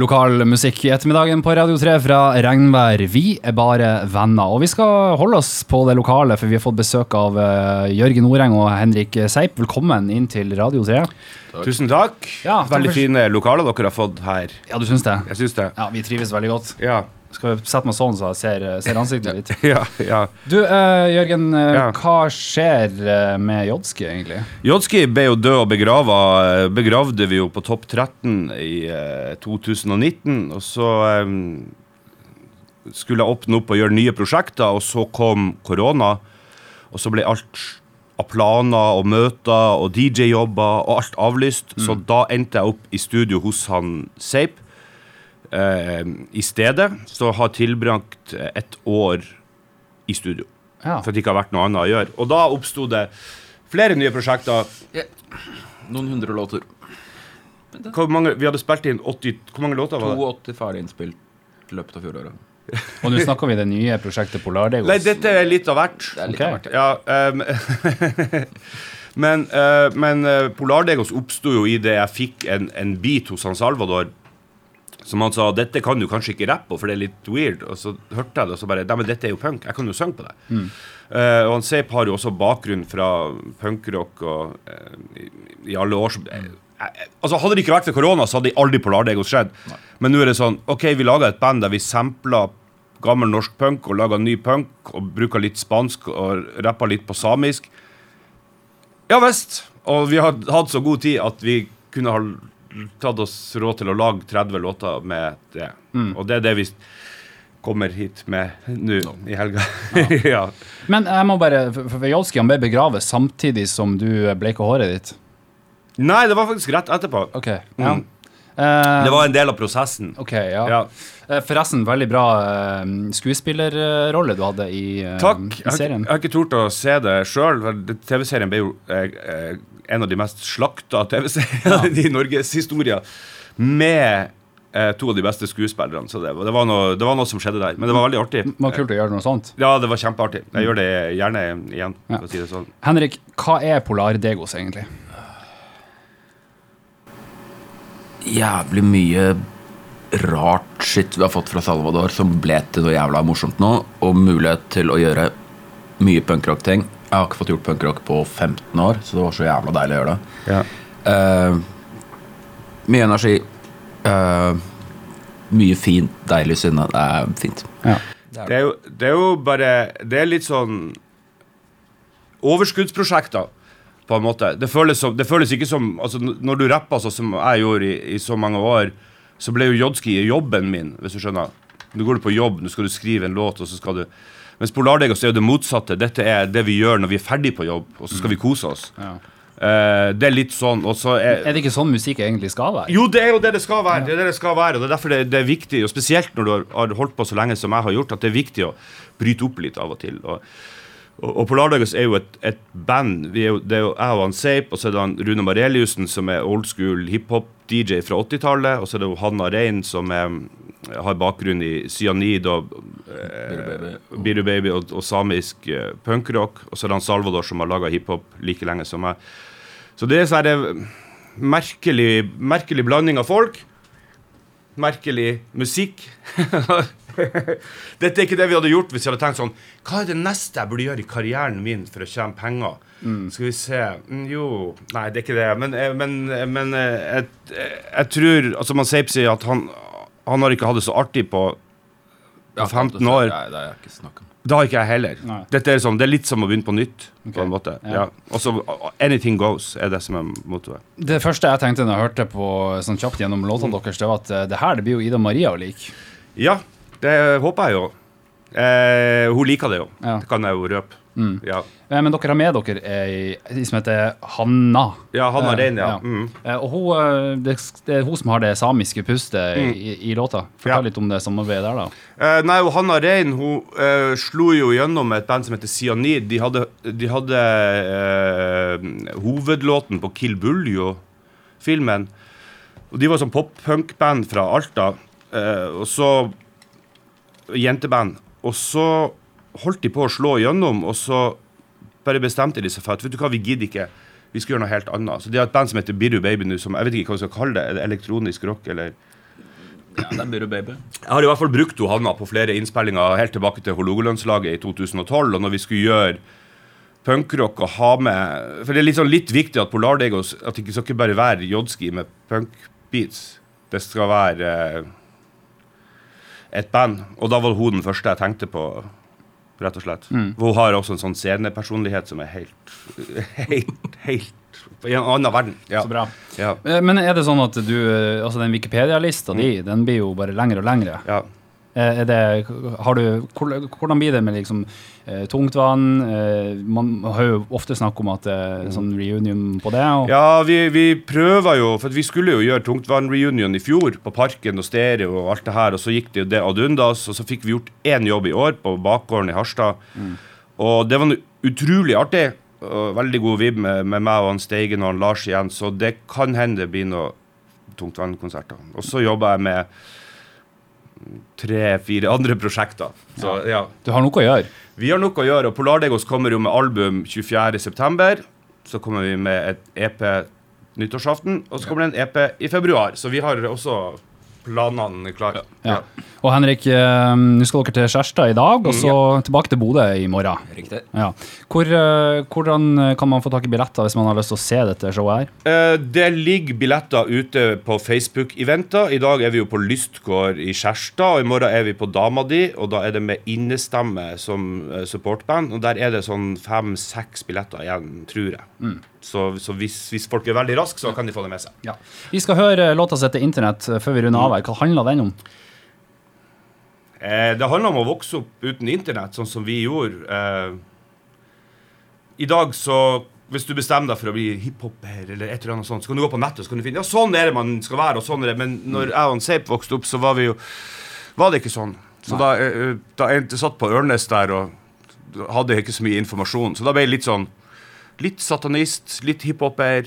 Lokal musikk i ettermiddagen på Radio 3 fra Regnvær. Vi er bare venner. Og vi skal holde oss på det lokale, for vi har fått besøk av uh, Jørgen Noreng og Henrik Seip. Velkommen inn til Radio 3. Takk. Tusen takk. Ja, veldig takk fine lokaler dere har fått her. Ja, du syns det? Jeg syns det. Ja, Vi trives veldig godt. Ja. Skal vi sette meg sånn så jeg ser, ser ansiktet ditt? ja, ja. Du, uh, Jørgen. Uh, Ja. Hva skjer uh, med Jodski, egentlig? Jodski ble jo død og begrava. Begravde vi jo på topp 13 i eh, 2019. Og så um, skulle jeg åpne opp og gjøre nye prosjekter, og så kom korona. Og så ble alt av planer og møter og DJ-jobber og alt avlyst. Så da endte jeg opp i studio hos han Seip eh, i stedet. Så har tilbrakt eh, et år i studio. Ja. For at det ikke har vært noe annet å gjøre. Og da oppsto det flere nye prosjekter. Noen hundre låter. Mange, vi hadde spilt inn 80 Hvor mange låter var det? 82 ferdig innspilt i løpet av fjoråret. Og nå snakker vi det nye prosjektet Polardegos. Nei, dette er litt av hvert. Det er litt Ok. av hvert. Ja, um, men uh, men eh, Polardegos oppsto jo i det jeg fikk en, en beat hos han Salvador. Som han sa dette kan du kanskje ikke rappe på, for det er litt weird. Og så hørte jeg det, og så bare Nei, men dette er jo punk. Jeg kan jo synge på det. Eh, og han Seip har jo også bakgrunn fra punkrock og uh, i, i alle år som eh, Altså Hadde det ikke vært for korona, så hadde aldri Polardegos skjedd. Men nå er det sånn OK, vi laga et band der vi sampla gammel norsk punk og laga ny punk og bruka litt spansk og rappa litt på samisk. Ja visst. Og vi har hatt så god tid at vi kunne ha tatt oss råd til å lage 30 låter med det. Og det er det vi kommer hit med nå i helga. ja. Men jeg må bare, for, Jolski han ble begravet samtidig som du bleika håret ditt. Nei, det var faktisk rett etterpå. Ok, ja. Mm. Eh, Det var en del av prosessen. Ok, ja. Ja. Eh, Forresten, veldig bra eh, skuespillerrolle du hadde i, Takk. i serien. jeg har ikke tort å se det sjøl. TV-serien ble jo eh, en av de mest slakta TV-seriene i Norges historie. Med eh, to av de beste skuespillerne. Så det, det, var noe, det var noe som skjedde der. Men det var veldig artig. Det var kult å gjøre noe sånt. Ja, det var kjempeartig. Jeg gjør det gjerne igjen. Ja. Si det sånn. Henrik, hva er Polardegos egentlig? Jævlig mye rart shit vi har fått fra Salvador som ble til noe jævla morsomt nå, og mulighet til å gjøre mye punkrock-ting. Jeg har ikke fått gjort punkrock på 15 år, så det var så jævla deilig å gjøre det. Eh, mye energi. Uh, mye fint, deilig sinne. Det er fint. Ja. Det er, jo, det er jo bare Det er litt sånn Overskuddsprosjekter, på en måte. Det føles, som, det føles ikke som altså, Når du rapper sånn som jeg gjorde i, i så mange år, så ble jo Jodski jobben min, hvis du skjønner. Nå går du på jobb, nå skal du skrive en låt, og så skal du Mens Polardegos er jo det motsatte. Dette er det vi gjør når vi er ferdig på jobb, og så skal vi kose oss. Ja. Uh, det er litt sånn, og så er Er det ikke sånn musikk egentlig skal være? jo, det er jo det det skal være. Det er det det skal være, og det er derfor det, det er viktig, og spesielt når du har, har holdt på så lenge som jeg har gjort, at det er viktig å bryte opp litt av og til. Og, og, og Polardagos er jo et, et band. Vi jo, det er jo jeg og han Seip, og så er det han Rune Mareliussen, som er old school hiphop-DJ fra 80-tallet, og så er det jo Hanna Rein, som er, har bakgrunn i cyanid og eh, Biru Baby og, og samisk eh, punkrock. Og så er det han Salvador, som har laga hiphop like lenge som meg. Så det er sånn eh, merkelig, merkelig blanding av folk. Merkelig musikk. Dette er ikke det vi hadde gjort hvis vi hadde tenkt sånn Hva er det neste jeg burde gjøre i karrieren min for å tjene penger? Skal vi se mm, Jo Nei, det er ikke det. Men, eh, men, eh, men eh, jeg, jeg tror Altså, man Seip sier at han, han har ikke hatt det så artig på, på 15 år. Nei, det er ikke snakka om. Det har ikke jeg heller. Dette er, sånn, det er litt som å begynne på nytt. Okay. på en måte. Ja. Ja. Og så uh, anything goes er det som er mottoet. Det første jeg tenkte når jeg hørte på sånn kjapt gjennom låtene deres, det var at det her det blir jo Ida Maria å like. Ja, det håper jeg jo. Eh, hun liker det jo. Ja. Det kan jeg jo røpe. Ja. Eh, Men dere har med dere ei som heter Hanna. Ja, Hanna Eh, Rein, ja. Mm. Eh, Og hun, eh, det, det er hun som har det samiske pustet i, i låta. Fortell litt om det samarbeidet der, da. Eh, nei, og Hanna Rein hun slo jo gjennom et band som heter Cyanid. De hadde, de hadde hovedlåten på Kill Buljo-filmen. Og De var sånn pop-punk-band fra Alta. Og så Jenteband. Og så holdt de på å slå gjennom, og så bare bestemte de seg for at vet du hva, vi gidder ikke. Vi skal gjøre noe helt annet. Så De har et band som heter Biru Baby nå, som jeg vet ikke hva vi skal kalle det. Er det elektronisk rock, eller Ja, det er Biru Baby. Jeg har i hvert fall brukt to Hanna på flere innspillinger helt tilbake til Hålogalandslaget i 2012. Og når vi skulle gjøre punkrock og ha med For det er sånn litt viktig at Polardegos At det ikke skal ikke bare være jodski med punkbeats. Det skal være eh, et band. Og da var hun den første jeg tenkte på, rett og slett. Mm. For Hun har også en sånn scenepersonlighet som er helt Helt, helt I en annen verden. Ja. Så bra. Ja. Eh, Men er det sånn at du eh, Altså, den Wikipedia-lista di, den blir jo bare lengre og lengre. ja. Eh, det, har du, hvordan blir det med liksom eh, tungtvann? Eh, man har jo ofte snakk om at det sånn reunion på det. Ja, vi, vi prøver jo, for vi skulle jo gjøre Tungtvann-reunion i fjor, på Parken og Stereo og alt det her, og så gikk det jo det ad undas, og så fikk vi gjort én jobb i år på bakgården i Harstad. Og det var utrolig artig, og veldig god vibb med, med meg og han Steigen og han Lars igjen, så det kan hende det blir noen Tungtvann-konserter. Og så jobber jeg med tre-fire andre prosjekter. Så ja. Du har noe å gjøre. Vi har noe å gjøre, og Polardegos kommer jo med album 24.9. Så kommer vi med et EP nyttårsaften, og så kommer det en EP i februar. Så vi har også planene klare. Ja. Og Henrik, eh, nå skal dere til Skjærstad i dag, og så tilbake til Bodø i morgen. Riktig. Ja. Hvor, eh, hvordan kan man få tak i billetter hvis man har lyst til å se dette showet her? Eh, Det ligger billetter ute på Facebook-eventer. I dag er vi jo på Lystgård i Skjærstad, og i morgen er vi på Dama di, og da er det med innestemme som supportband. Og der er det sånn fem-seks billetter igjen, tror jeg. Så, så hvis, hvis folk er veldig raske, så kan de få det med seg. Ja. Vi skal høre låta som heter 'Internett' eh, før vi runder av her. Hva handler den om? Eh, det handler om å vokse opp uten internett, sånn som vi gjorde. Eh, I dag så Hvis du bestemmer deg for å bli hiphoper, eller et eller annet sånt, så kan du gå på nettet og så kan du finne Ja, sånn er det man skal være, og sånn er det. Men når jeg og Seip vokste opp, så var vi jo Var det ikke sånn. Så da, eh, da jeg satt på Ørnes der og hadde ikke så mye informasjon, så da ble jeg litt sånn Litt satanist, litt hiphoper,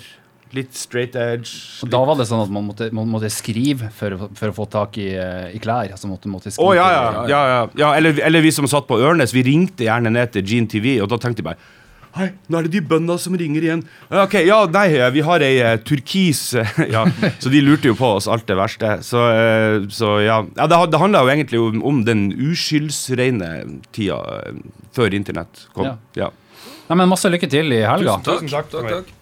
litt straight edge. Og da var det sånn at man måtte, man måtte skrive for, for å få tak i, eh, i klær. Altså måtte, måtte skrive, skrive ja, ja. ja, ja. ja eller, eller vi som satt på Ørnes, vi ringte gjerne ned til Gene TV, og da tenkte jeg bare Hei, nå er det de bøndene som ringer igjen. Ok, ja, nei, vi har ei uh, turkis eh, Ja, så de lurte jo på oss alt det verste. Så, uh, så ja. ja det, det handla jo egentlig om, om den uskyldsrene tida uh, før internett kom. Ja. Ja. Nei, men Masse lykke til i helga. Tusen takk. takk. takk, takk.